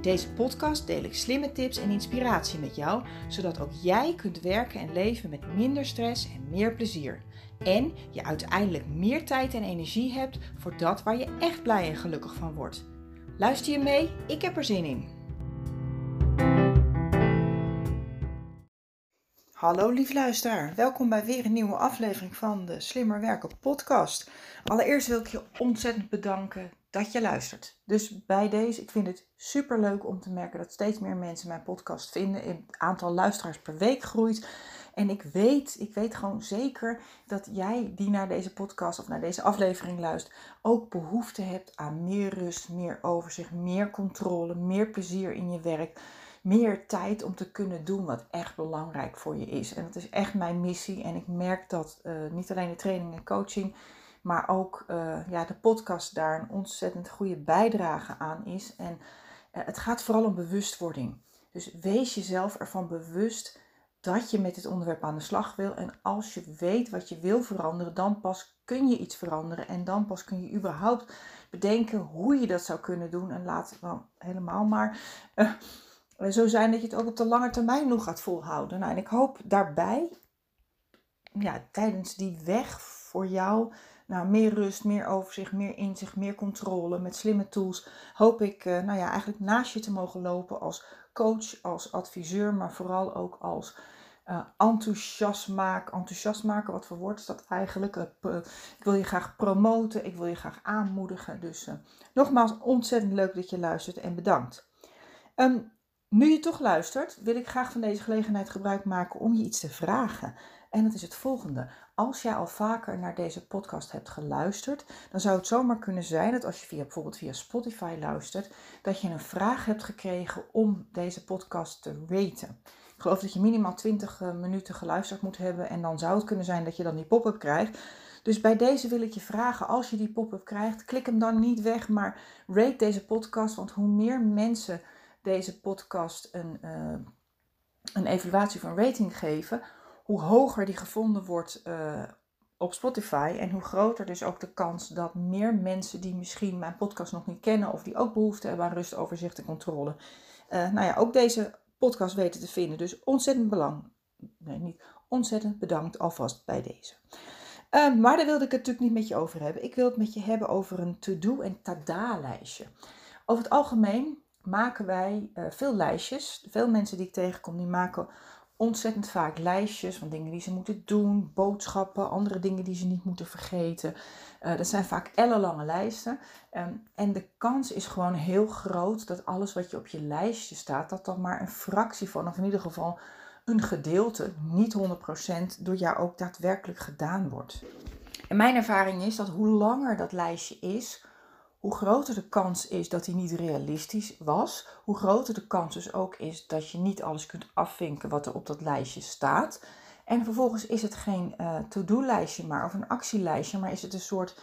In deze podcast deel ik slimme tips en inspiratie met jou, zodat ook jij kunt werken en leven met minder stress en meer plezier. En je uiteindelijk meer tijd en energie hebt voor dat waar je echt blij en gelukkig van wordt. Luister je mee? Ik heb er zin in. Hallo lief luisteraar, welkom bij weer een nieuwe aflevering van de Slimmer Werken podcast. Allereerst wil ik je ontzettend bedanken dat je luistert. Dus bij deze, ik vind het super leuk om te merken dat steeds meer mensen mijn podcast vinden. Het aantal luisteraars per week groeit. En ik weet, ik weet gewoon zeker dat jij die naar deze podcast of naar deze aflevering luistert, ook behoefte hebt aan meer rust, meer overzicht, meer controle, meer plezier in je werk meer tijd om te kunnen doen wat echt belangrijk voor je is. En dat is echt mijn missie. En ik merk dat uh, niet alleen de training en coaching, maar ook uh, ja, de podcast daar een ontzettend goede bijdrage aan is. En uh, het gaat vooral om bewustwording. Dus wees jezelf ervan bewust dat je met dit onderwerp aan de slag wil. En als je weet wat je wil veranderen, dan pas kun je iets veranderen. En dan pas kun je überhaupt bedenken hoe je dat zou kunnen doen. En laat dan helemaal maar zo zijn dat je het ook op de lange termijn nog gaat volhouden. Nou, en ik hoop daarbij, ja, tijdens die weg voor jou, nou, meer rust, meer overzicht, meer inzicht, meer controle met slimme tools, hoop ik, uh, nou ja, eigenlijk naast je te mogen lopen als coach, als adviseur, maar vooral ook als uh, enthousiast maken. Enthousiast maken, wat voor woord is dat eigenlijk? Uh, ik wil je graag promoten, ik wil je graag aanmoedigen. Dus nogmaals, ontzettend leuk dat je luistert en bedankt. Um, nu je toch luistert, wil ik graag van deze gelegenheid gebruik maken om je iets te vragen. En dat is het volgende. Als jij al vaker naar deze podcast hebt geluisterd, dan zou het zomaar kunnen zijn dat als je via, bijvoorbeeld via Spotify luistert, dat je een vraag hebt gekregen om deze podcast te raten. Ik geloof dat je minimaal 20 eh, minuten geluisterd moet hebben en dan zou het kunnen zijn dat je dan die pop-up krijgt. Dus bij deze wil ik je vragen, als je die pop-up krijgt, klik hem dan niet weg, maar rate deze podcast, want hoe meer mensen deze podcast een, uh, een evaluatie van rating geven, hoe hoger die gevonden wordt uh, op Spotify en hoe groter dus ook de kans dat meer mensen die misschien mijn podcast nog niet kennen of die ook behoefte hebben aan rust, overzicht en controle, uh, nou ja, ook deze podcast weten te vinden. Dus ontzettend belang, nee niet ontzettend bedankt alvast bij deze. Uh, maar daar wilde ik het natuurlijk niet met je over hebben. Ik wil het met je hebben over een to-do en tada lijstje. Over het algemeen maken wij uh, veel lijstjes. Veel mensen die ik tegenkom, die maken ontzettend vaak lijstjes van dingen die ze moeten doen, boodschappen, andere dingen die ze niet moeten vergeten. Uh, dat zijn vaak ellenlange lijsten. Um, en de kans is gewoon heel groot dat alles wat je op je lijstje staat, dat dan maar een fractie van, of in ieder geval een gedeelte, niet 100%, door jou ook daadwerkelijk gedaan wordt. En mijn ervaring is dat hoe langer dat lijstje is, hoe groter de kans is dat hij niet realistisch was, hoe groter de kans dus ook is dat je niet alles kunt afvinken wat er op dat lijstje staat. En vervolgens is het geen uh, to-do-lijstje maar of een actielijstje, maar is het een soort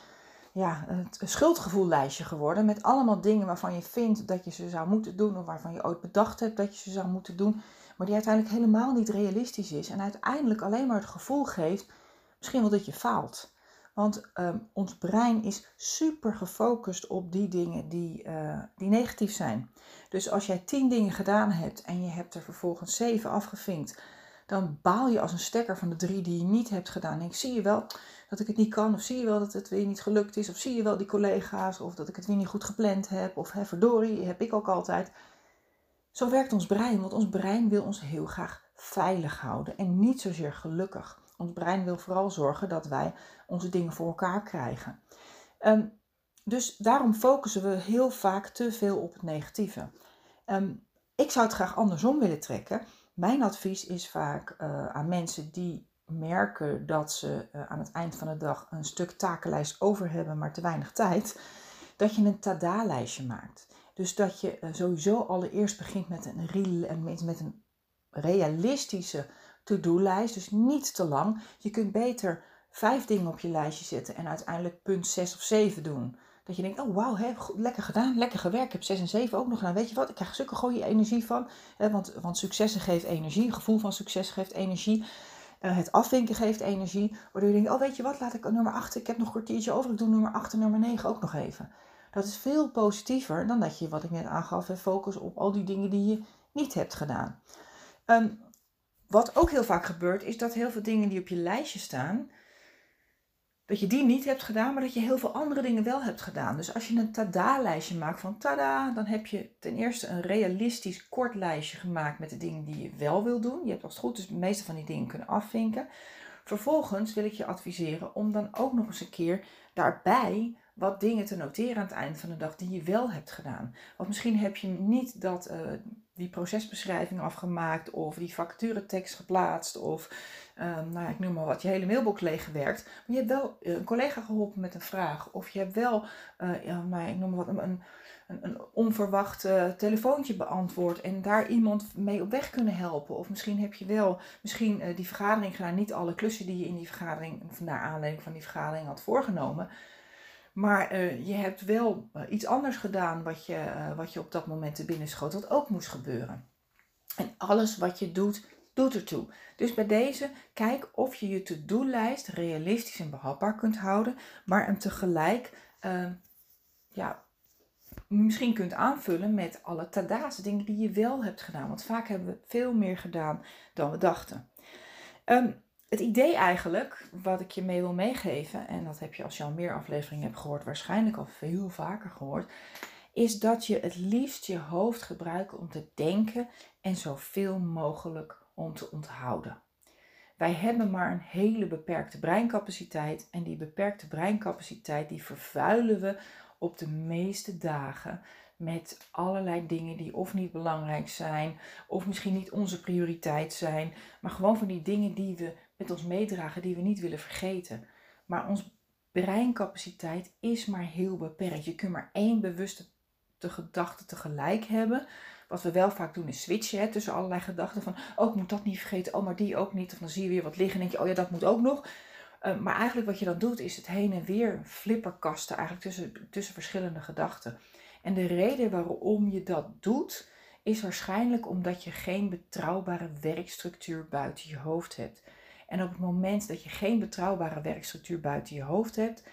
ja, een schuldgevoellijstje geworden met allemaal dingen waarvan je vindt dat je ze zou moeten doen of waarvan je ooit bedacht hebt dat je ze zou moeten doen, maar die uiteindelijk helemaal niet realistisch is en uiteindelijk alleen maar het gevoel geeft misschien wel dat je faalt. Want ehm, ons brein is super gefocust op die dingen die, uh, die negatief zijn. Dus als jij tien dingen gedaan hebt en je hebt er vervolgens zeven afgevinkt, dan baal je als een stekker van de drie die je niet hebt gedaan. Ik zie je wel dat ik het niet kan, of zie je wel dat het weer niet gelukt is, of zie je wel die collega's, of dat ik het weer niet goed gepland heb, of hè, verdorie, heb ik ook altijd. Zo werkt ons brein, want ons brein wil ons heel graag veilig houden en niet zozeer gelukkig. Ons brein wil vooral zorgen dat wij onze dingen voor elkaar krijgen. Um, dus daarom focussen we heel vaak te veel op het negatieve. Um, ik zou het graag andersom willen trekken. Mijn advies is vaak uh, aan mensen die merken dat ze uh, aan het eind van de dag een stuk takenlijst over hebben, maar te weinig tijd, dat je een tada-lijstje maakt. Dus dat je eh, sowieso allereerst begint met een, met een realistische to-do-lijst. Dus niet te lang. Je kunt beter vijf dingen op je lijstje zetten en uiteindelijk punt 6 of 7 doen. Dat je denkt, oh wauw, lekker gedaan, lekker gewerkt. Ik heb 6 en 7 ook nog gedaan. Weet je wat, ik krijg zulke goede energie van. Hè, want, want successen geeft energie, gevoel van succes geeft energie. Uh, het afvinken geeft energie. Waardoor je denkt, oh weet je wat, laat ik nummer 8, ik heb nog een kwartiertje over. Ik doe nummer 8 en nummer 9 ook nog even. Dat is veel positiever dan dat je, wat ik net aangaf, focus op al die dingen die je niet hebt gedaan. Um, wat ook heel vaak gebeurt, is dat heel veel dingen die op je lijstje staan, dat je die niet hebt gedaan, maar dat je heel veel andere dingen wel hebt gedaan. Dus als je een tada-lijstje maakt van tada, dan heb je ten eerste een realistisch kort lijstje gemaakt met de dingen die je wel wil doen. Je hebt als het goed is de meeste van die dingen kunnen afvinken. Vervolgens wil ik je adviseren om dan ook nog eens een keer daarbij wat dingen te noteren aan het eind van de dag die je wel hebt gedaan. Want misschien heb je niet dat, uh, die procesbeschrijving afgemaakt of die vacaturetekst geplaatst of um, nou ja, ik noem maar wat, je hele mailbox leeggewerkt. Maar je hebt wel een collega geholpen met een vraag of je hebt wel, uh, ja, maar ik noem maar wat, een, een, een onverwacht telefoontje beantwoord en daar iemand mee op weg kunnen helpen. Of misschien heb je wel misschien die vergadering gedaan, niet alle klussen die je in die vergadering, naar aanleiding van die vergadering had voorgenomen. Maar uh, je hebt wel uh, iets anders gedaan wat je, uh, wat je op dat moment te binnen schoot, wat ook moest gebeuren. En alles wat je doet, doet ertoe. Dus bij deze, kijk of je je to-do-lijst realistisch en behapbaar kunt houden, maar hem tegelijk ehm, ja, misschien kunt aanvullen met alle tada's, dingen die je wel hebt gedaan. Want vaak hebben we veel meer gedaan dan we dachten. Um, het idee eigenlijk, wat ik je mee wil meegeven, en dat heb je als je al meer afleveringen hebt gehoord, waarschijnlijk al veel vaker gehoord, is dat je het liefst je hoofd gebruikt om te denken en zoveel mogelijk om te onthouden. Wij hebben maar een hele beperkte breincapaciteit en die beperkte breincapaciteit die vervuilen we op de meeste dagen met allerlei dingen die of niet belangrijk zijn, of misschien niet onze prioriteit zijn, maar gewoon van die dingen die we met ons meedragen die we niet willen vergeten. Maar ons breincapaciteit is maar heel beperkt. Je kunt maar één bewuste gedachte tegelijk hebben. Wat we wel vaak doen is switchen hè, tussen allerlei gedachten. Van, oh ik moet dat niet vergeten, oh maar die ook niet. Of dan zie je weer wat liggen en denk je, oh ja dat moet ook nog. Uh, maar eigenlijk wat je dan doet is het heen en weer flipperkasten eigenlijk tussen, tussen verschillende gedachten. En de reden waarom je dat doet is waarschijnlijk omdat je geen betrouwbare werkstructuur buiten je hoofd hebt. En op het moment dat je geen betrouwbare werkstructuur buiten je hoofd hebt,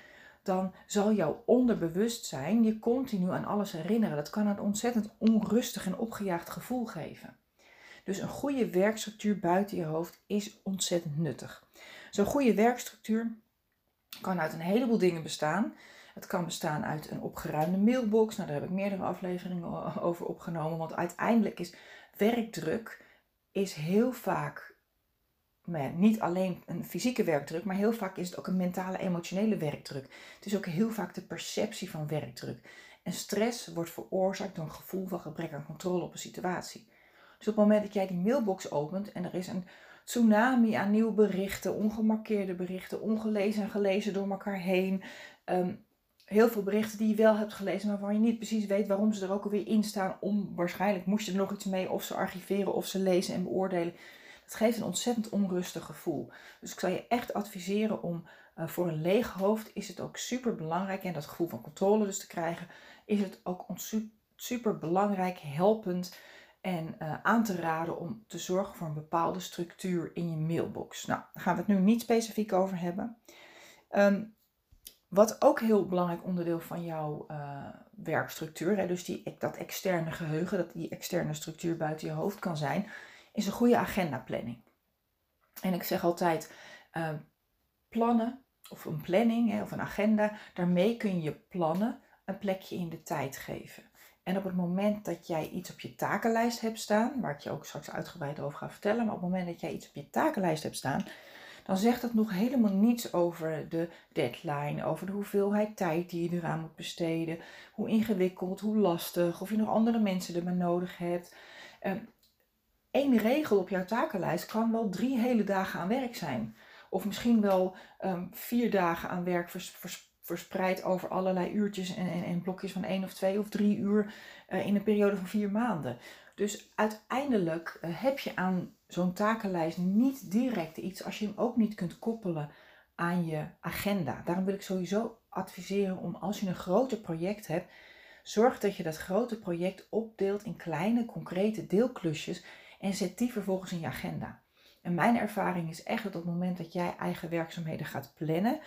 dan zal jouw onderbewustzijn je continu aan alles herinneren. Dat kan een ontzettend onrustig en opgejaagd gevoel geven. Dus een goede werkstructuur buiten je hoofd is ontzettend nuttig. Zo'n goede werkstructuur kan uit een heleboel dingen bestaan. Het kan bestaan uit een opgeruimde mailbox. Nou, daar heb ik meerdere afleveringen over opgenomen. Want uiteindelijk is werkdruk is heel vaak niet alleen een fysieke werkdruk, maar heel vaak is het ook een mentale, emotionele werkdruk. Het is ook heel vaak de perceptie van werkdruk. En stress wordt veroorzaakt door een gevoel van gebrek aan controle op een situatie. Dus op het moment dat jij die mailbox opent en er is een tsunami aan nieuwe berichten, ongemarkeerde berichten, ongelezen en gelezen door elkaar heen. Ehm, heel veel berichten die je wel hebt gelezen, maar waar je niet precies weet waarom ze er ook alweer in staan. Om waarschijnlijk moest je er nog iets mee, of ze archiveren, of ze lezen en beoordelen. Het geeft een ontzettend onrustig gevoel. Dus ik zou je echt adviseren om uh, voor een leeg hoofd is het ook super belangrijk en dat gevoel van controle dus te krijgen, is het ook super belangrijk, helpend en uh, aan te raden om te zorgen voor een bepaalde structuur in je mailbox. Nou, daar gaan we het nu niet specifiek over hebben. Um, wat ook heel belangrijk onderdeel van jouw uh, werkstructuur, hè, dus die, dat externe geheugen, dat die externe structuur buiten je hoofd kan zijn, is een goede agendaplanning. En ik zeg altijd, uh, plannen of een planning hè, of een agenda, daarmee kun je plannen een plekje in de tijd geven. En op het moment dat jij iets op je takenlijst hebt staan, waar ik je ook straks uitgebreid over ga vertellen, maar op het moment dat jij iets op je takenlijst hebt staan, dan zegt dat nog helemaal niets over de deadline, over de hoeveelheid tijd die je eraan moet besteden, hoe ingewikkeld, hoe lastig, of je nog andere mensen erbij nodig hebt. Ehm, één regel op jouw takenlijst kan wel drie hele dagen aan werk zijn. Of misschien wel um, vier dagen aan werk verspreid over allerlei uurtjes en, blokjes van één of twee of drie uur uh, in een periode van vier maanden. Dus uiteindelijk uh, heb je aan zo'n takenlijst niet direct iets als je hem ook niet kunt koppelen aan je agenda. Daarom wil ik sowieso adviseren om als je een groter project hebt, zorg dat je dat grote project opdeelt in kleine concrete deelklusjes en zet die vervolgens in je agenda. En mijn ervaring is echt dat op het moment dat jij eigen werkzaamheden gaat plannen,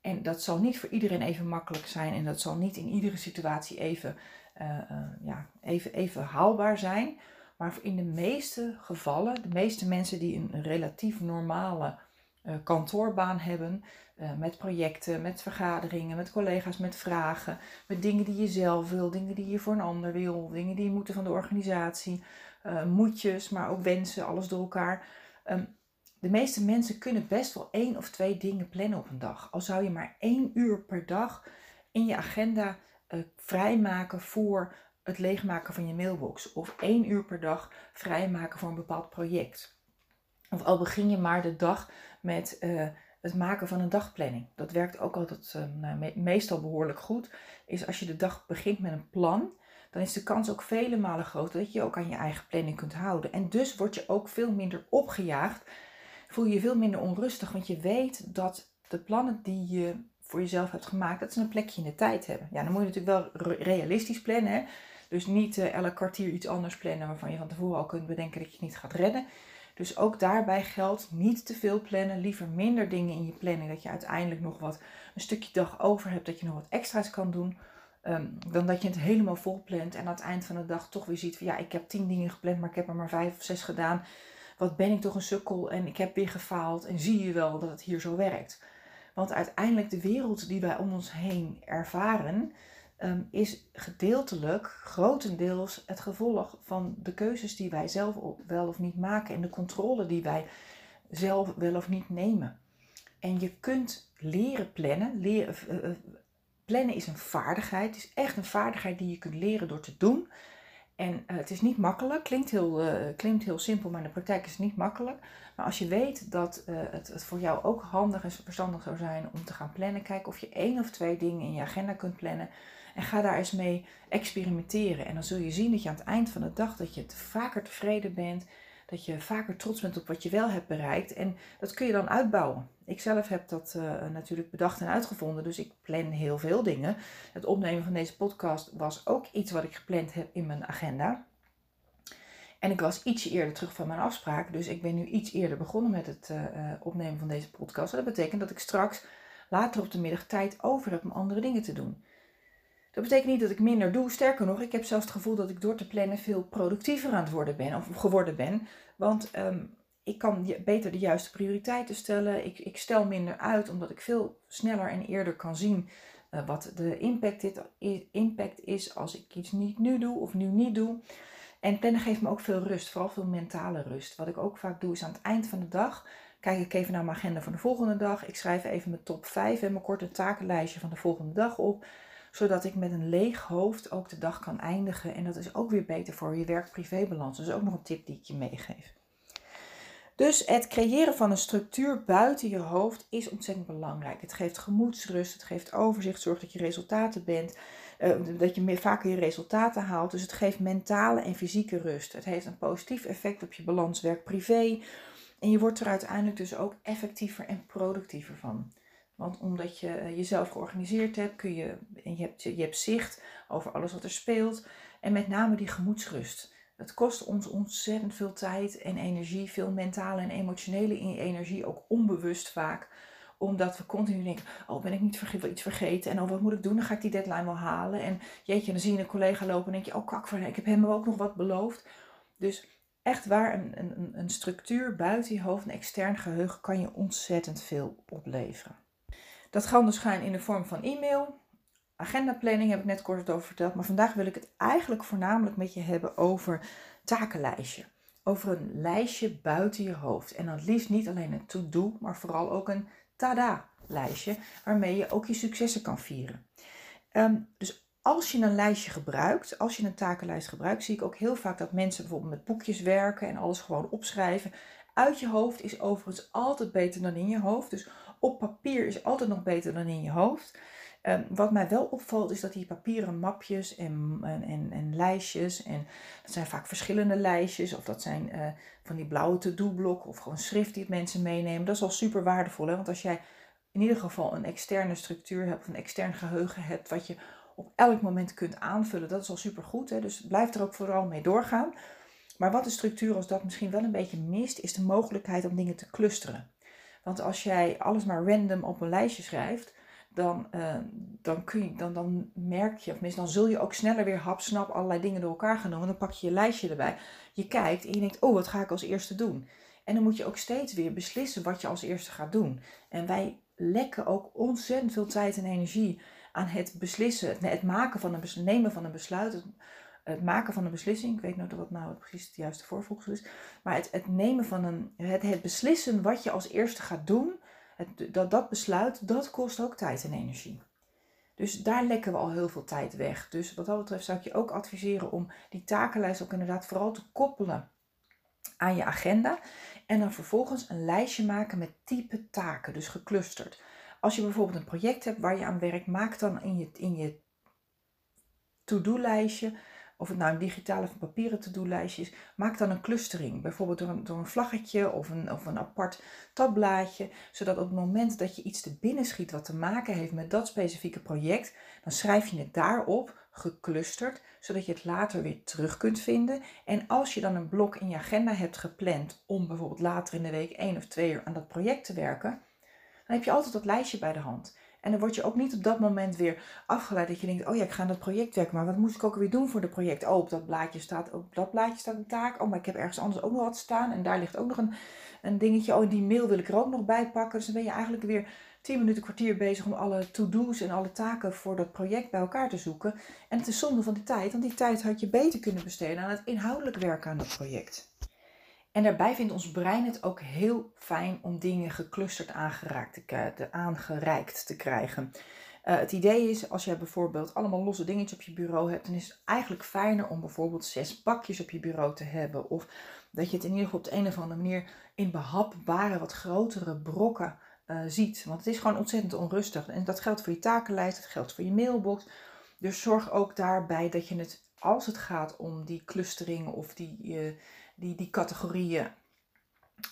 en dat zal niet voor iedereen even makkelijk zijn en dat zal niet in iedere situatie even, uh, uh, ja, even, even haalbaar zijn. Maar in de meeste gevallen, de meeste mensen die een relatief normale kantoorbaan hebben, met projecten, met vergaderingen, met collega's, met vragen, met dingen die je zelf wil, dingen die je voor een ander wil, dingen die moeten van de organisatie, moedjes, maar ook wensen, alles door elkaar. Um, de meeste mensen kunnen best wel één of twee dingen plannen op een dag. Al zou je maar één uur per dag in je agenda vrijmaken voor het leegmaken van je mailbox. Of één uur per dag vrijmaken voor een bepaald project. Of al begin je maar de dag met uh, het maken van een dagplanning. Dat werkt ook altijd uh, me meestal behoorlijk goed. Is als je de dag begint met een plan, dan is de kans ook vele malen groter dat je ook aan je eigen planning kunt houden. En dus word je ook veel minder opgejaagd voel je je veel minder onrustig, want je weet dat de plannen die je voor jezelf hebt gemaakt, dat ze een plekje in de tijd hebben. Ja, dan moet je natuurlijk wel realistisch plannen. Hè? Dus niet uh, elk kwartier iets anders plannen waarvan je van tevoren al kunt bedenken dat je het niet gaat redden. Dus ook daarbij geldt niet te veel plannen, liever minder dingen in je planning, dat je uiteindelijk nog wat een stukje dag over hebt, dat je nog wat extra's kan doen. Um, dan dat je het helemaal vol plant en aan het eind van de dag toch weer ziet van ja, ik heb tien dingen gepland, maar ik heb er maar vijf of zes gedaan wat ben ik toch een sukkel en ik heb weer gefaald en zie je wel dat het hier zo werkt. Want uiteindelijk de wereld die wij om ons heen ervaren, um, is gedeeltelijk, grotendeels het gevolg van de keuzes die wij zelf wel of niet maken en de controle die wij zelf wel of niet nemen. En je kunt leren plannen. Leren, uh, plannen is een vaardigheid. Het is echt een vaardigheid die je kunt leren door te doen. En het is niet makkelijk, klinkt heel, klinkt heel simpel, maar in de praktijk is het niet makkelijk. Maar als je weet dat het, het, voor jou ook handig en verstandig zou zijn om te gaan plannen, kijk of je één of twee dingen in je agenda kunt plannen. En ga daar eens mee experimenteren. En dan zul je zien dat je aan het eind van de dag dat je vaker tevreden bent, dat je vaker trots bent op wat je wel hebt bereikt. En dat kun je dan uitbouwen. Ik zelf heb dat uh, natuurlijk bedacht en uitgevonden, dus ik plan heel veel dingen. Het opnemen van deze podcast was ook iets wat ik gepland heb in mijn agenda. En ik was ietsje eerder terug van mijn afspraak, dus ik ben nu iets eerder begonnen met het uh, opnemen van deze podcast. En dat betekent dat ik straks later op de middag tijd over heb om andere dingen te doen. Dat betekent niet dat ik minder doe. Sterker nog, ik heb zelfs het gevoel dat ik door te plannen veel productiever aan het worden ben of geworden ben. Want um, ik kan beter de juiste prioriteiten stellen. Ik, ik, stel minder uit, omdat ik veel sneller en eerder kan zien uh, wat de impact, dit, impact is als ik iets niet nu doe of nu niet doe. En plannen geeft me ook veel rust, vooral veel mentale rust. Wat ik ook vaak doe is aan het eind van de dag kijk ik even naar mijn agenda voor de volgende dag. Ik schrijf even mijn top 5 en mijn korte takenlijstje van de volgende dag op zodat ik met een leeg hoofd ook de dag kan eindigen. En dat is ook weer beter voor je werk-privébalans. Dus ook nog een tip die ik je meegeef. Dus het creëren van een structuur buiten je hoofd is ontzettend belangrijk. Het geeft gemoedsrust, het geeft overzicht, zorgt dat je resultaten bent, uh, dat je meer, vaker je resultaten haalt. Dus het geeft mentale en fysieke rust. Het heeft een positief effect op je balans werk-privé. En je wordt er uiteindelijk dus ook effectiever en productiever van. Want omdat je eh, jezelf georganiseerd hebt, kun je, en je, hebt, je hebt zicht over alles wat er speelt. En met name die gemoedsrust. Het kost ons ontzettend veel tijd en energie, veel mentale en emotionele energie, ook onbewust vaak. Omdat we continu denken, oh ben ik niet iets vergeten en oh wat moet ik doen, dan ga ik die deadline wel halen. En jeetje, dan zie je een collega lopen en denk je, oh kak, ik heb hem ook nog wat beloofd. Dus echt waar, een, een, een structuur buiten je hoofd, een extern geheugen, kan je ontzettend veel opleveren. Dat kan dus gaan in de vorm van e-mail. Agendaplanning heb ik net kort over verteld. Maar vandaag wil ik het eigenlijk voornamelijk met je hebben over takenlijstje. Over een lijstje buiten je hoofd. En dan liefst niet alleen een to-do, maar vooral ook een tada lijstje. Waarmee je ook je successen kan vieren. Um, dus als je een lijstje gebruikt, als je een takenlijst gebruikt, zie ik ook heel vaak dat mensen bijvoorbeeld met boekjes werken en alles gewoon opschrijven. Uit je hoofd is overigens altijd beter dan in je hoofd. Dus op papier is altijd nog beter dan in je hoofd. Ehm, wat mij wel opvalt is dat die papieren mapjes en, en, en, lijstjes, en dat zijn vaak verschillende lijstjes, of dat zijn uh, van die blauwe to-do-blokken, of gewoon schrift die mensen meenemen. Dat is al super waardevol, hè? want als jij in ieder geval een externe structuur hebt, een extern geheugen hebt, wat je op elk moment kunt aanvullen, dat is al super goed. Hè? Dus blijf er ook vooral mee doorgaan. Maar wat de structuur als dat misschien wel een beetje mist, is de mogelijkheid om dingen te clusteren. Want als jij alles maar random op een lijstje schrijft, dan, uh, dan, kun je, dan, dan merk je, of tenminste, dan zul je ook sneller weer hapsnap allerlei dingen door elkaar gaan doen. Dan pak je je lijstje erbij. Je kijkt en je denkt, oh, wat ga ik als eerste doen? En dan moet je ook steeds weer beslissen wat je als eerste gaat doen. En wij lekken ook ontzettend veel tijd en energie aan het beslissen, het maken van een nemen van een besluit, het, maken van een beslissing. Ik weet niet wat nou precies het juiste voorvoegsel is. Maar het, het nemen van een, het, het beslissen wat je als eerste gaat doen, het, dat, dat besluit, dat kost ook tijd en energie. Dus daar lekken we al heel veel tijd weg. Dus wat dat betreft zou ik je ook adviseren om die takenlijst ook inderdaad vooral te koppelen aan je agenda. En dan vervolgens een lijstje maken met type taken, dus geclusterd. Als je bijvoorbeeld een project hebt waar je aan werkt, maak dan in je, in je to-do-lijstje of het nou een digitale of papieren to-do-lijstje is, maak dan een clustering. Bijvoorbeeld door een, door een vlaggetje of een, of een apart tabblaadje. Zodat op het moment dat je iets te binnen schiet wat te maken heeft met dat specifieke project, dan schrijf je het daarop, geclusterd, zodat je het later weer terug kunt vinden. En als je dan een blok in je agenda hebt gepland om bijvoorbeeld later in de week één of twee uur aan dat project te werken, dan heb je altijd dat lijstje bij de hand. En dan word je ook niet op dat moment weer afgeleid dat je denkt, oh ja, ik ga aan dat project werken, maar wat moest ik ook weer doen voor het project? Oh, op dat blaadje staat, op dat blaadje staat een taak. Oh, maar ik heb ergens anders ook nog wat staan en daar ligt ook nog een, een dingetje. Oh, die mail wil ik er ook nog bij pakken. Dus dan ben je eigenlijk weer 10 minuten, kwartier bezig om alle to-do's en alle taken voor dat project bij elkaar te zoeken. En het is zonde van die tijd, want die tijd had je beter kunnen besteden aan het inhoudelijk werken aan dat project. En daarbij vindt ons brein het ook heel fijn om dingen geclusterd aangeraakt te, aangereikt te krijgen. Uh, het idee is, als je bijvoorbeeld allemaal losse dingetjes op je bureau hebt, dan is het eigenlijk fijner om bijvoorbeeld zes pakjes op je bureau te hebben. Of dat je het in ieder geval op de een of andere manier in behapbare, wat grotere brokken uh, ziet. Want het is gewoon ontzettend onrustig. En dat geldt voor je takenlijst, dat geldt voor je mailbox. Dus zorg ook daarbij dat je het, als het gaat om die clustering of die, uh, die, die categorieën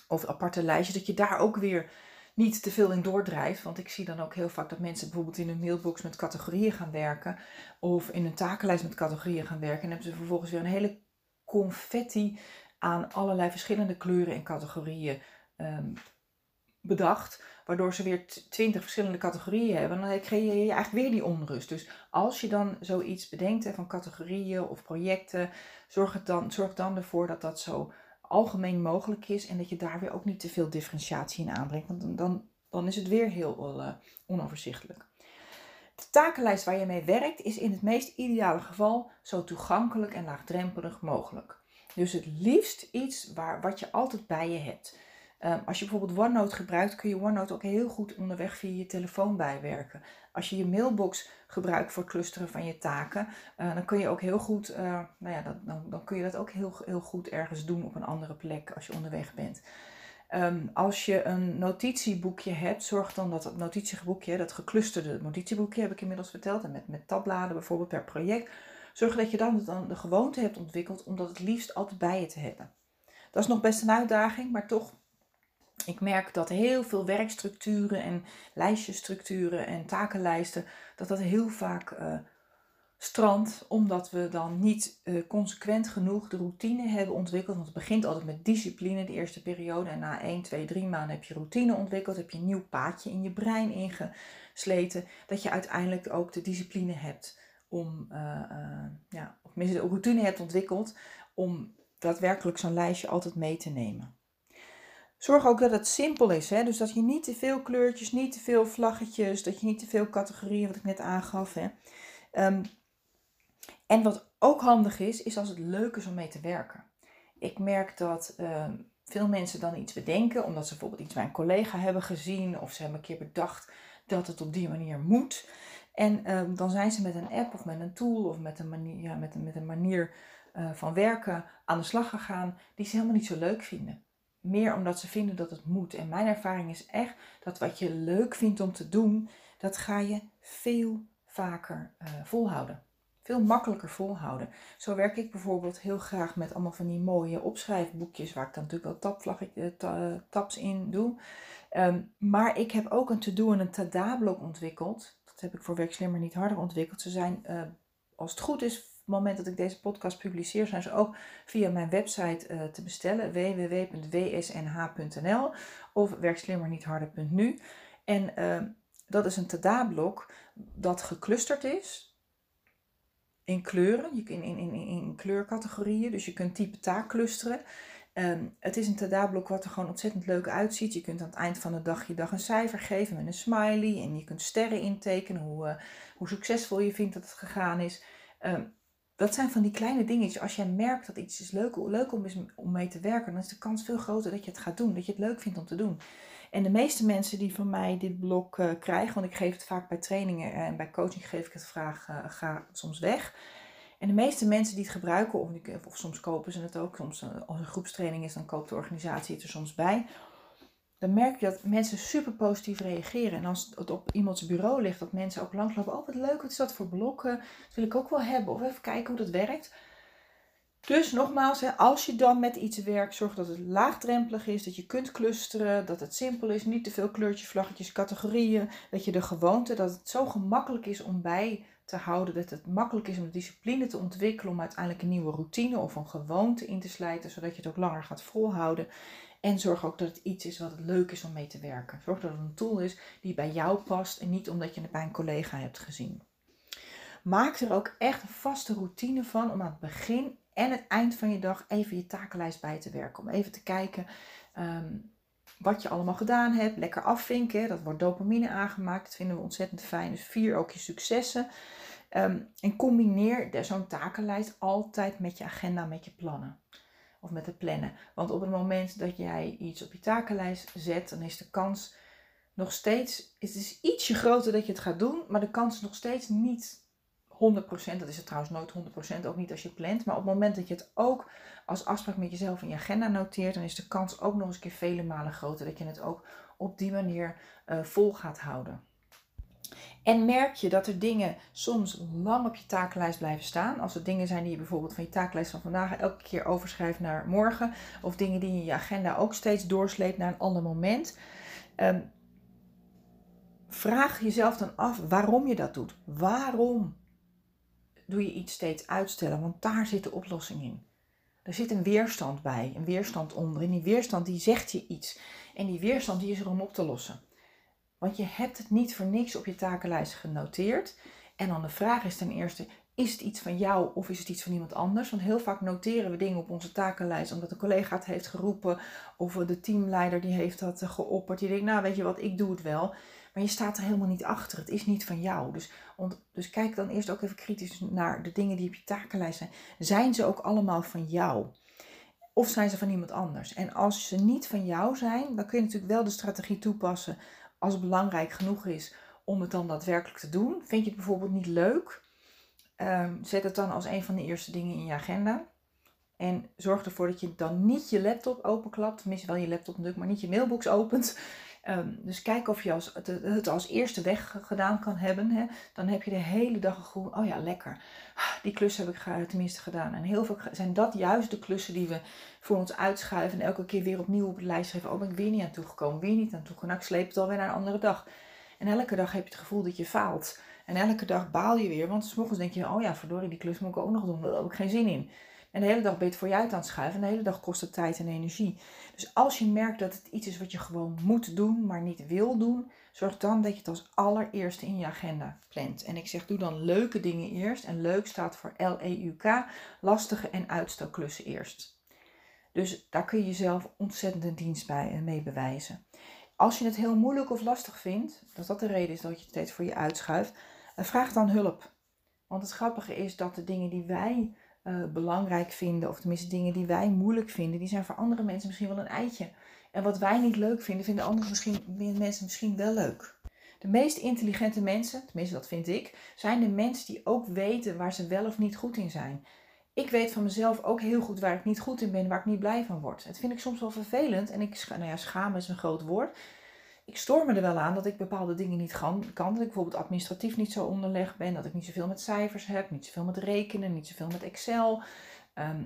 of aparte lijstjes, dat je daar ook weer niet te veel in doordrijft. Want ik zie dan ook heel vaak dat mensen bijvoorbeeld in een mailbox met categorieën gaan werken. Of in een takenlijst met categorieën gaan werken. En hebben ze vervolgens weer een hele confetti aan allerlei verschillende kleuren en categorieën um, bedacht. Waardoor ze weer twintig verschillende categorieën hebben. En dan creëer je eigenlijk weer die onrust. Dus als je dan zoiets bedenkt van categorieën of projecten, zorg, het dan, zorg dan ervoor dat dat zo algemeen mogelijk is. En dat je daar weer ook niet te veel differentiatie in aanbrengt. Want dan, dan is het weer heel uh, onoverzichtelijk. De takenlijst waar je mee werkt is in het meest ideale geval zo toegankelijk en laagdrempelig mogelijk. Dus het liefst iets waar, wat je altijd bij je hebt. Ehm, als je bijvoorbeeld OneNote gebruikt, kun je OneNote ook heel goed onderweg via je telefoon bijwerken. Als je je mailbox gebruikt voor clusteren van je taken, uh, dan kun je ook heel goed, uh, nou ja, dat, dan, dan, kun je dat ook heel, heel goed ergens doen op een andere plek als je onderweg bent. Um, als je een notitieboekje hebt, zorg dan dat het notitieboekje, dat geclusterde notitieboekje heb ik inmiddels verteld, en met, met tabbladen bijvoorbeeld per project, zorg dat je dan, dan de gewoonte hebt ontwikkeld om dat het liefst altijd bij je te hebben. Dat is nog best een uitdaging, maar toch ik merk dat heel veel werkstructuren en lijstjesstructuren en takenlijsten, dat dat heel vaak uh, strandt, omdat we dan niet uh, consequent genoeg de routine hebben ontwikkeld. Want het begint altijd met discipline, de eerste periode. En na 1, 2, 3 maanden heb je routine ontwikkeld, heb je een nieuw paadje in je brein ingesleten, dat je uiteindelijk ook de discipline hebt om, uh, ja, of de routine hebt ontwikkeld om daadwerkelijk zo'n lijstje altijd mee te nemen. Zorg ook dat het simpel is. Hè? Dus dat je niet te veel kleurtjes, niet te veel vlaggetjes, dat je niet te veel categorieën, wat ik net aangaf. Hè? Um, en wat ook handig is, is als het leuk is om mee te werken. Ik merk dat um, veel mensen dan iets bedenken, omdat ze bijvoorbeeld iets bij een collega hebben gezien, of ze hebben een keer bedacht dat het op die manier moet. En um, dan zijn ze met een app of met een tool of met een manier, ja, met een, met een manier uh, van werken aan de slag gegaan die ze helemaal niet zo leuk vinden meer omdat ze vinden dat het moet. En mijn ervaring is echt dat wat je leuk vindt om te doen, dat ga je veel vaker uh, volhouden. Veel makkelijker volhouden. Zo werk ik bijvoorbeeld heel graag met allemaal van die mooie opschrijfboekjes, waar ik dan natuurlijk wel tapvlaggetjes, taps in doe. Ehm, maar ik heb ook een to-do en een tada-blok ontwikkeld. Dat heb ik voor Werk Slimmer niet harder ontwikkeld. Ze zijn, uh, als het goed is, het moment dat ik deze podcast publiceer, zijn ze ook via mijn website uh, te bestellen. www.wsnh.nl of werkslimmernietharder.nu. En uh, dat is een tada-blok dat geclusterd is in kleuren, in, in, in, in kleurcategorieën. Dus je kunt type taak clusteren. Um, het is een tada-blok wat er gewoon ontzettend leuk uitziet. Je kunt aan het eind van de dag je dag een cijfer geven met een smiley. En je kunt sterren intekenen, hoe, uh, hoe succesvol je vindt dat het gegaan is. Um, dat zijn van die kleine dingetjes. Als jij merkt dat iets is leuk, leuk om, is, om mee te werken, dan is de kans veel groter dat je het gaat doen. Dat je het leuk vindt om te doen. En de meeste mensen die van mij dit blok uh, krijgen, want ik geef het vaak bij trainingen en bij coaching geef ik het vraag, uh, ga soms weg. En de meeste mensen die het gebruiken, of, of soms kopen ze het ook, soms eh, als een groepstraining is, dan koopt de organisatie het er soms bij. Dan merk je dat mensen super positief reageren. En als het op iemands bureau ligt, dat mensen ook langslopen. Oh, wat leuk, wat is dat voor blokken? Dat wil ik ook wel hebben. Of even kijken hoe dat werkt. Dus nogmaals, als je dan met iets werkt, zorg dat het laagdrempelig is, dat je kunt clusteren, dat het simpel is, niet te veel kleurtjes, vlaggetjes, categorieën, dat je de gewoonte, dat het zo gemakkelijk is om bij te houden, dat het makkelijk is om de discipline te ontwikkelen, om uiteindelijk een nieuwe routine of een gewoonte in te slijten, zodat je het ook langer gaat volhouden. En zorg ook dat het iets is wat het leuk is om mee te werken. Zorg dat het een tool is die bij jou past en niet omdat je het bij een collega hebt gezien. Maak er ook echt een vaste routine van om aan het begin en het eind van je dag even je takenlijst bij te werken. Om even te kijken ehm, wat je allemaal gedaan hebt. Lekker afvinken. Dat wordt dopamine aangemaakt. Dat vinden we ontzettend fijn. Dus vier ook je successen. Ehm, en combineer zo'n takenlijst altijd met je agenda, met je plannen. Of met het plannen. Want op het moment dat jij iets op je takenlijst zet, dan is de kans nog steeds. Het is ietsje groter dat je het gaat doen, maar de kans is nog steeds niet 100%, dat is het trouwens nooit 100%, ook niet als je plant. Maar op het moment dat je het ook als afspraak met jezelf in je agenda noteert, dan is de kans ook nog eens een keer vele malen groter dat je het ook op die manier uh, vol gaat houden. En merk je dat er dingen soms lang op je takenlijst blijven staan. Als er dingen zijn die je bijvoorbeeld van je takenlijst van vandaag elke keer overschrijft naar morgen. Of dingen die je in je agenda ook steeds doorsleept naar een ander moment. Um, vraag jezelf dan af waarom je dat doet. Waarom doe je iets steeds uitstellen, want daar zit de oplossing in. Er zit een weerstand bij, een weerstand onder. En die weerstand die zegt je iets. En die weerstand die is er om op te lossen. Want je hebt het niet voor niks op je takenlijst genoteerd. En dan de vraag is ten eerste, is het iets van jou of is het iets van iemand anders? Want heel vaak noteren we dingen op onze takenlijst omdat een collega het heeft geroepen of de teamleider die heeft dat geopperd. Die denkt, nou weet je wat, ik doe het wel. Maar je staat er helemaal niet achter. Het is niet van jou. Dus, dus kijk dan eerst ook even kritisch naar de dingen die op je takenlijst zijn. Zijn ze ook allemaal van jou? Of zijn ze van iemand anders? En als ze niet van jou zijn, dan kun je natuurlijk wel de strategie toepassen als het belangrijk genoeg is om het dan daadwerkelijk te doen. Vind je het bijvoorbeeld niet leuk? Um, zet het dan als een van de eerste dingen in je agenda. En zorg ervoor dat je dan niet je laptop openklapt. Tenminste wel je laptop natuurlijk, maar niet je mailbox opent. Ehm, dus kijk of je als, het, als eerste weg gedaan kan hebben. Hè. Dan heb je de hele dag een gevoel, oh ja, lekker. Die klus heb ik tenminste gedaan. En heel veel zijn dat juist de klussen die we voor ons uitschuiven. En elke keer weer opnieuw op de lijst schrijven. Oh, ben ik weer niet aan toegekomen, weer niet aan toegekomen. Nou, ik sleep het alweer naar een andere dag. En elke dag heb je het gevoel dat je faalt. En elke dag baal je weer. Want s'morgens denk je, oh ja, verdorie, die klus moet ik ook nog doen. Daar heb ik geen zin in. En de hele dag ben je voor je uit aan het schuiven. En de hele dag kost het tijd en energie. Dus als je merkt dat het iets is wat je gewoon moet doen, maar niet wil doen, zorg dan dat je het als allereerste in je agenda plant. En ik zeg, doe dan leuke dingen eerst. En leuk staat voor L-E-U-K, lastige en uitstelklussen eerst. Dus daar kun je jezelf ontzettend een dienst bij, eh, mee bewijzen. Als je het heel moeilijk of lastig vindt, dat dat de reden is dat je het steeds voor je uitschuift, eh, vraag dan hulp. Want het grappige is dat de dingen die wij uh, belangrijk vinden, of tenminste dingen die wij moeilijk vinden, die zijn voor andere mensen misschien wel een eitje. En wat wij niet leuk vinden, vinden andere misschien, mensen misschien wel leuk. De meest intelligente mensen, tenminste dat vind ik, zijn de mensen die ook weten waar ze wel of niet goed in zijn. Ik weet van mezelf ook heel goed waar ik niet goed in ben, waar ik niet blij van word. Het vind ik soms wel vervelend en ik, nou ja, schamen is een groot woord. Ik stoor me er wel aan dat ik bepaalde dingen niet kan. Dat ik bijvoorbeeld administratief niet zo onderlegd ben. Dat ik niet zoveel met cijfers heb. Niet zoveel met rekenen. Niet zoveel met Excel. Ehm,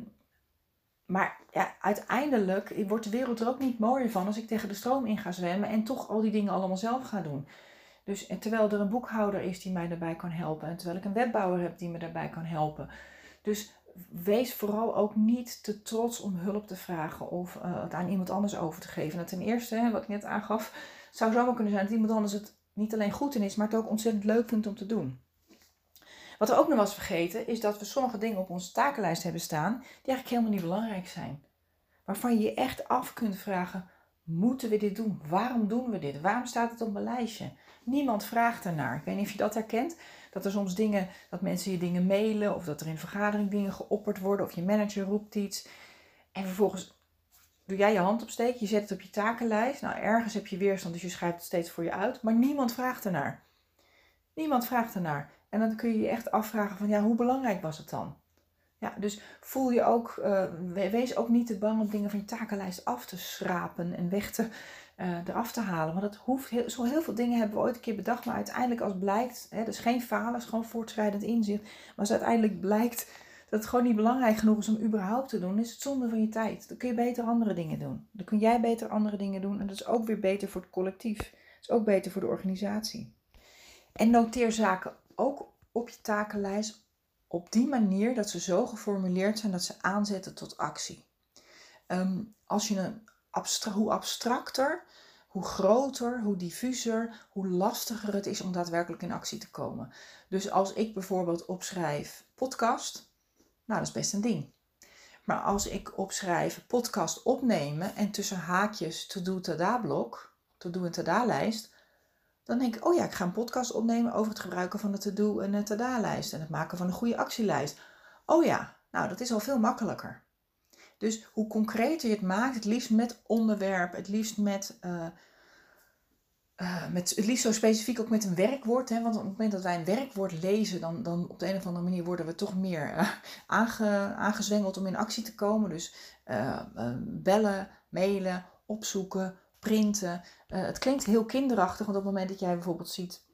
maar ja, uiteindelijk wordt de wereld er ook niet mooier van als ik tegen de stroom in ga zwemmen en toch al die dingen allemaal zelf ga doen. Dus en terwijl er een boekhouder is die mij daarbij kan helpen en terwijl ik een webbouwer heb die me daarbij kan helpen. Dus wees vooral ook niet te trots om hulp te vragen of uh, het aan iemand anders over te geven. Nou, ten eerste, hè, wat ik net aangaf, zou zomaar kunnen zijn dat iemand anders het niet alleen goed in is, maar het ook ontzettend leuk vindt om te doen. Wat we ook nog was vergeten, is dat we sommige dingen op onze takenlijst hebben staan die eigenlijk helemaal niet belangrijk zijn. Waarvan je je echt af kunt vragen, moeten we dit doen? Waarom doen we dit? Waarom staat het op mijn lijstje? Niemand vraagt ernaar. Ik weet niet of je dat herkent. Dat er soms dingen, dat mensen je dingen mailen of dat er in vergadering dingen geopperd worden of je manager roept iets. En vervolgens doe jij je hand opsteken, je zet het op je takenlijst. Nou, ergens heb je weerstand, dus je schrijft het steeds voor je uit. Maar niemand vraagt ernaar. Niemand vraagt ernaar. En dan kun je je echt afvragen van ja, hoe belangrijk was het dan? Ja, dus voel je ook, uh, wees ook niet te bang om dingen van je takenlijst af te schrapen en weg te, uh, eraf te halen. Want dat hoeft heel, zo heel veel dingen hebben we ooit een keer bedacht, maar uiteindelijk als blijkt, hè, dus geen falen, is gewoon voortschrijdend inzicht. Maar als uiteindelijk blijkt dat het gewoon niet belangrijk genoeg is om überhaupt te doen, is het zonde van je tijd. Dan kun je beter andere dingen doen. Dan kun jij beter andere dingen doen en dat is ook weer beter voor het collectief. Dat is ook beter voor de organisatie. En noteer zaken ook op je takenlijst op die manier dat ze zo geformuleerd zijn dat ze aanzetten tot actie. Ehm, als je een hoe abstracter, hoe groter, hoe diffuser, hoe lastiger het is om daadwerkelijk in actie te komen. Dus als ik bijvoorbeeld opschrijf podcast, nou dat is best een ding. Maar als ik opschrijf podcast opnemen en tussen haakjes to-do tada blok, to-do en tada lijst, dan denk ik, oh ja, ik ga een podcast opnemen over het gebruiken van de to-do en de tada-lijst en het maken van een goede actielijst. Oh ja, nou dat is al veel makkelijker. Dus hoe concreter je het maakt, het liefst met onderwerp, het liefst met, uh, uh, met het liefst zo specifiek ook met een werkwoord. Hè? Want op het moment dat wij een werkwoord lezen, dan, dan op de een of andere manier worden we toch meer uh, aange, aangezwengeld om in actie te komen. Dus bellen, mailen, opzoeken, printen. Het klinkt heel kinderachtig, want op het moment dat jij bijvoorbeeld ziet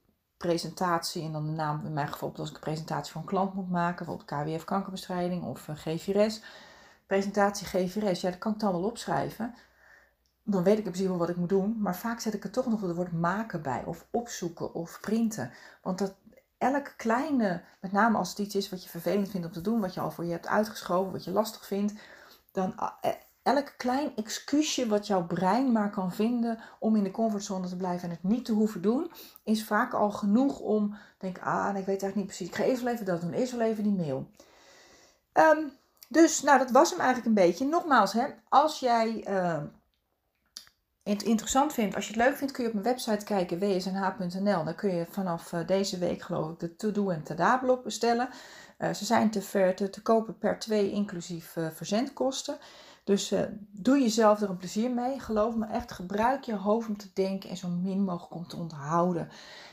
presentatie en dan de naam, in mijn geval als ik een presentatie voor een klant moet maken, bijvoorbeeld KWF kankerbestrijding of eh, GVRS, presentatie GVRS, ja, dat kan ik dan wel opschrijven. Dan weet ik in principe wat ik moet doen, maar vaak zet ik er toch nog het woord maken bij, of opzoeken of printen. Want dat, elk kleine, met name als het iets is wat je vervelend vindt om te doen, wat je al voor je hebt uitgeschoven, wat je lastig vindt, dan eh, elk klein excuusje wat jouw brein maar kan vinden om in de comfortzone te blijven en het niet te hoeven doen, is vaak al genoeg om denk ah, ik weet eigenlijk niet precies. Ik ga eerst wel even dat doen, eerst wel even die mail. Ehm, dus, nou, dat was hem eigenlijk een beetje. Nogmaals, hè, als jij het interessant vindt, als je het leuk vindt, kun je op mijn website kijken, wsnh.nl. Dan kun je vanaf uh, deze week, geloof ik, de To-Do en Tada-blok bestellen. Uh, ze zijn te, ver, te, te kopen per twee, inclusief uh, verzendkosten. Dus doe jezelf er een plezier mee. Geloof me echt, gebruik je hoofd om te denken en zo min mogelijk om te onthouden.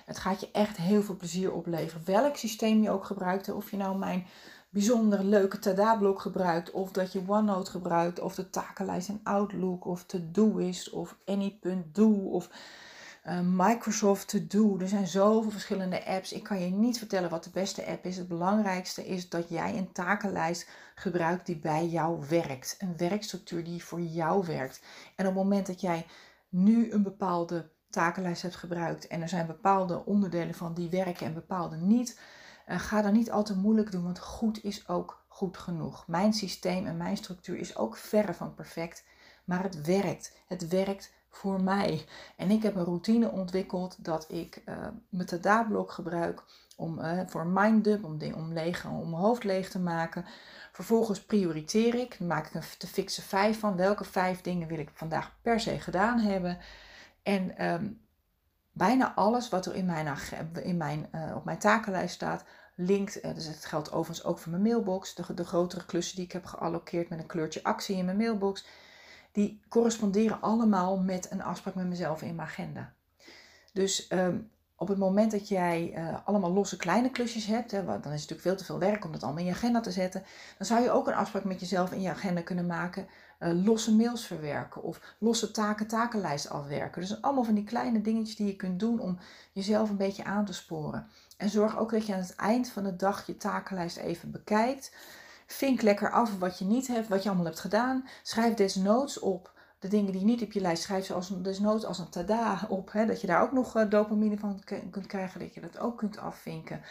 Het gaat je echt heel veel plezier opleveren. Welk systeem je ook gebruikt, of je nou mijn bijzonder leuke Tada-blok gebruikt, of dat je OneNote gebruikt, of de takenlijst in Outlook, of Todoist, of Any.do, of uh, Microsoft To Do. Er zijn zoveel verschillende apps. Ik kan je niet vertellen wat de beste app is. Het belangrijkste is dat jij een takenlijst gebruikt die bij jou werkt. Een werkstructuur die voor jou werkt. En op het moment dat jij nu een bepaalde takenlijst hebt gebruikt en er zijn bepaalde onderdelen van die werken en bepaalde niet, uh, ga dan niet al te moeilijk doen, want goed is ook goed genoeg. Mijn systeem en mijn structuur is ook verre van perfect, maar het werkt. Het werkt voor mij. En ik heb een routine ontwikkeld dat ik uh, mijn Tada-blok gebruik om, uh, voor minddump, om, om, om mijn hoofd leeg te maken. Vervolgens prioriteer ik, maak ik een te fixe vijf van. Welke vijf dingen wil ik vandaag per se gedaan hebben? En um, bijna alles wat er in mijn, in mijn, uh, op mijn takenlijst staat, linkt. Uh, dus het geldt overigens ook voor mijn mailbox. De, de grotere klussen die ik heb geallokeerd met een kleurtje actie in mijn mailbox die corresponderen allemaal met een afspraak met mezelf in mijn agenda. Dus um, op het moment dat jij uh, allemaal losse kleine klusjes hebt, hè, dan is het natuurlijk veel te veel werk om dat allemaal in je agenda te zetten, dan zou je ook een afspraak met jezelf in je agenda kunnen maken. Uh, losse mails verwerken of losse taken, takenlijst afwerken. Dus allemaal van die kleine dingetjes die je kunt doen om jezelf een beetje aan te sporen. En zorg ook dat je aan het eind van de dag je takenlijst even bekijkt. Vink lekker af wat je niet hebt, wat je allemaal hebt gedaan. Schrijf desnoods op de dingen die niet op je lijst schrijft, zoals desnoods als een tada op, hè, dat je daar ook nog uh, dopamine van kunt krijgen, dat je dat ook kunt afvinken.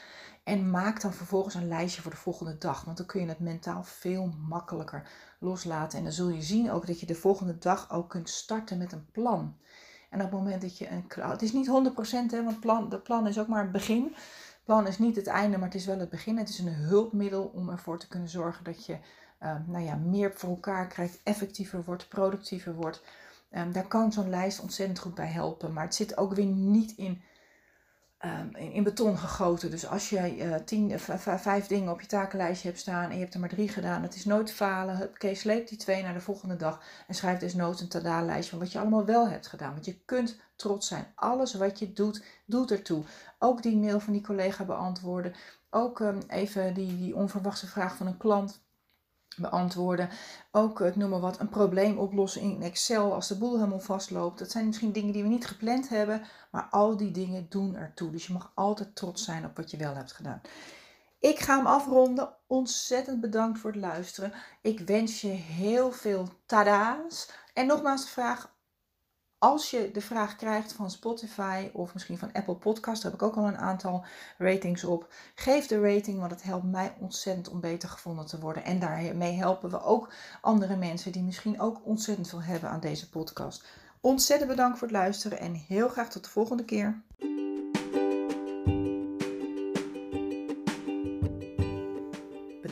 En maak dan vervolgens een lijstje voor de volgende dag, want dan kun je het mentaal veel makkelijker loslaten. En dan zul je zien ook dat je de volgende dag ook kunt starten met een plan. En op het moment dat je een het is niet 100% hè, want plan, de plan is ook maar een begin. Plan is niet het einde, maar het is wel het begin. Het is een hulpmiddel om ervoor te kunnen zorgen dat je Ehm, nou ja, meer voor elkaar krijgt, effectiever wordt, productiever wordt. Um, daar kan zo'n lijst ontzettend goed bij helpen. Maar het zit ook weer niet in, um, in, beton gegoten. Dus als je uh, tien, vijf dingen op je takenlijstje hebt staan en je hebt er maar drie gedaan, het is nooit falen. Oké, sleep die twee naar de volgende dag en schrijf desnoods een tada-lijstje van wat je allemaal wel hebt gedaan. Want je kunt trots zijn. Alles wat je doet, doet ertoe. Ook die mail van die collega beantwoorden. Ook even die, die onverwachte vraag van een klant beantwoorden. Ook, ik noem maar wat, een probleem oplossen in Excel als de boel helemaal vastloopt. Dat zijn misschien dingen die we niet gepland hebben, maar al die dingen doen ertoe. Dus je mag altijd trots zijn op wat je wel hebt gedaan. Ik ga hem afronden. Ontzettend bedankt voor het luisteren. Ik wens je heel veel tada's. En nogmaals de vraag, als je de vraag krijgt van Spotify of misschien van Apple Podcast, daar heb ik ook al een aantal ratings op. Geef de rating, want het helpt mij ontzettend om beter gevonden te worden. En daarmee helpen we ook andere mensen die misschien ook ontzettend veel hebben aan deze podcast. Ontzettend bedankt voor het luisteren en heel graag tot de volgende keer.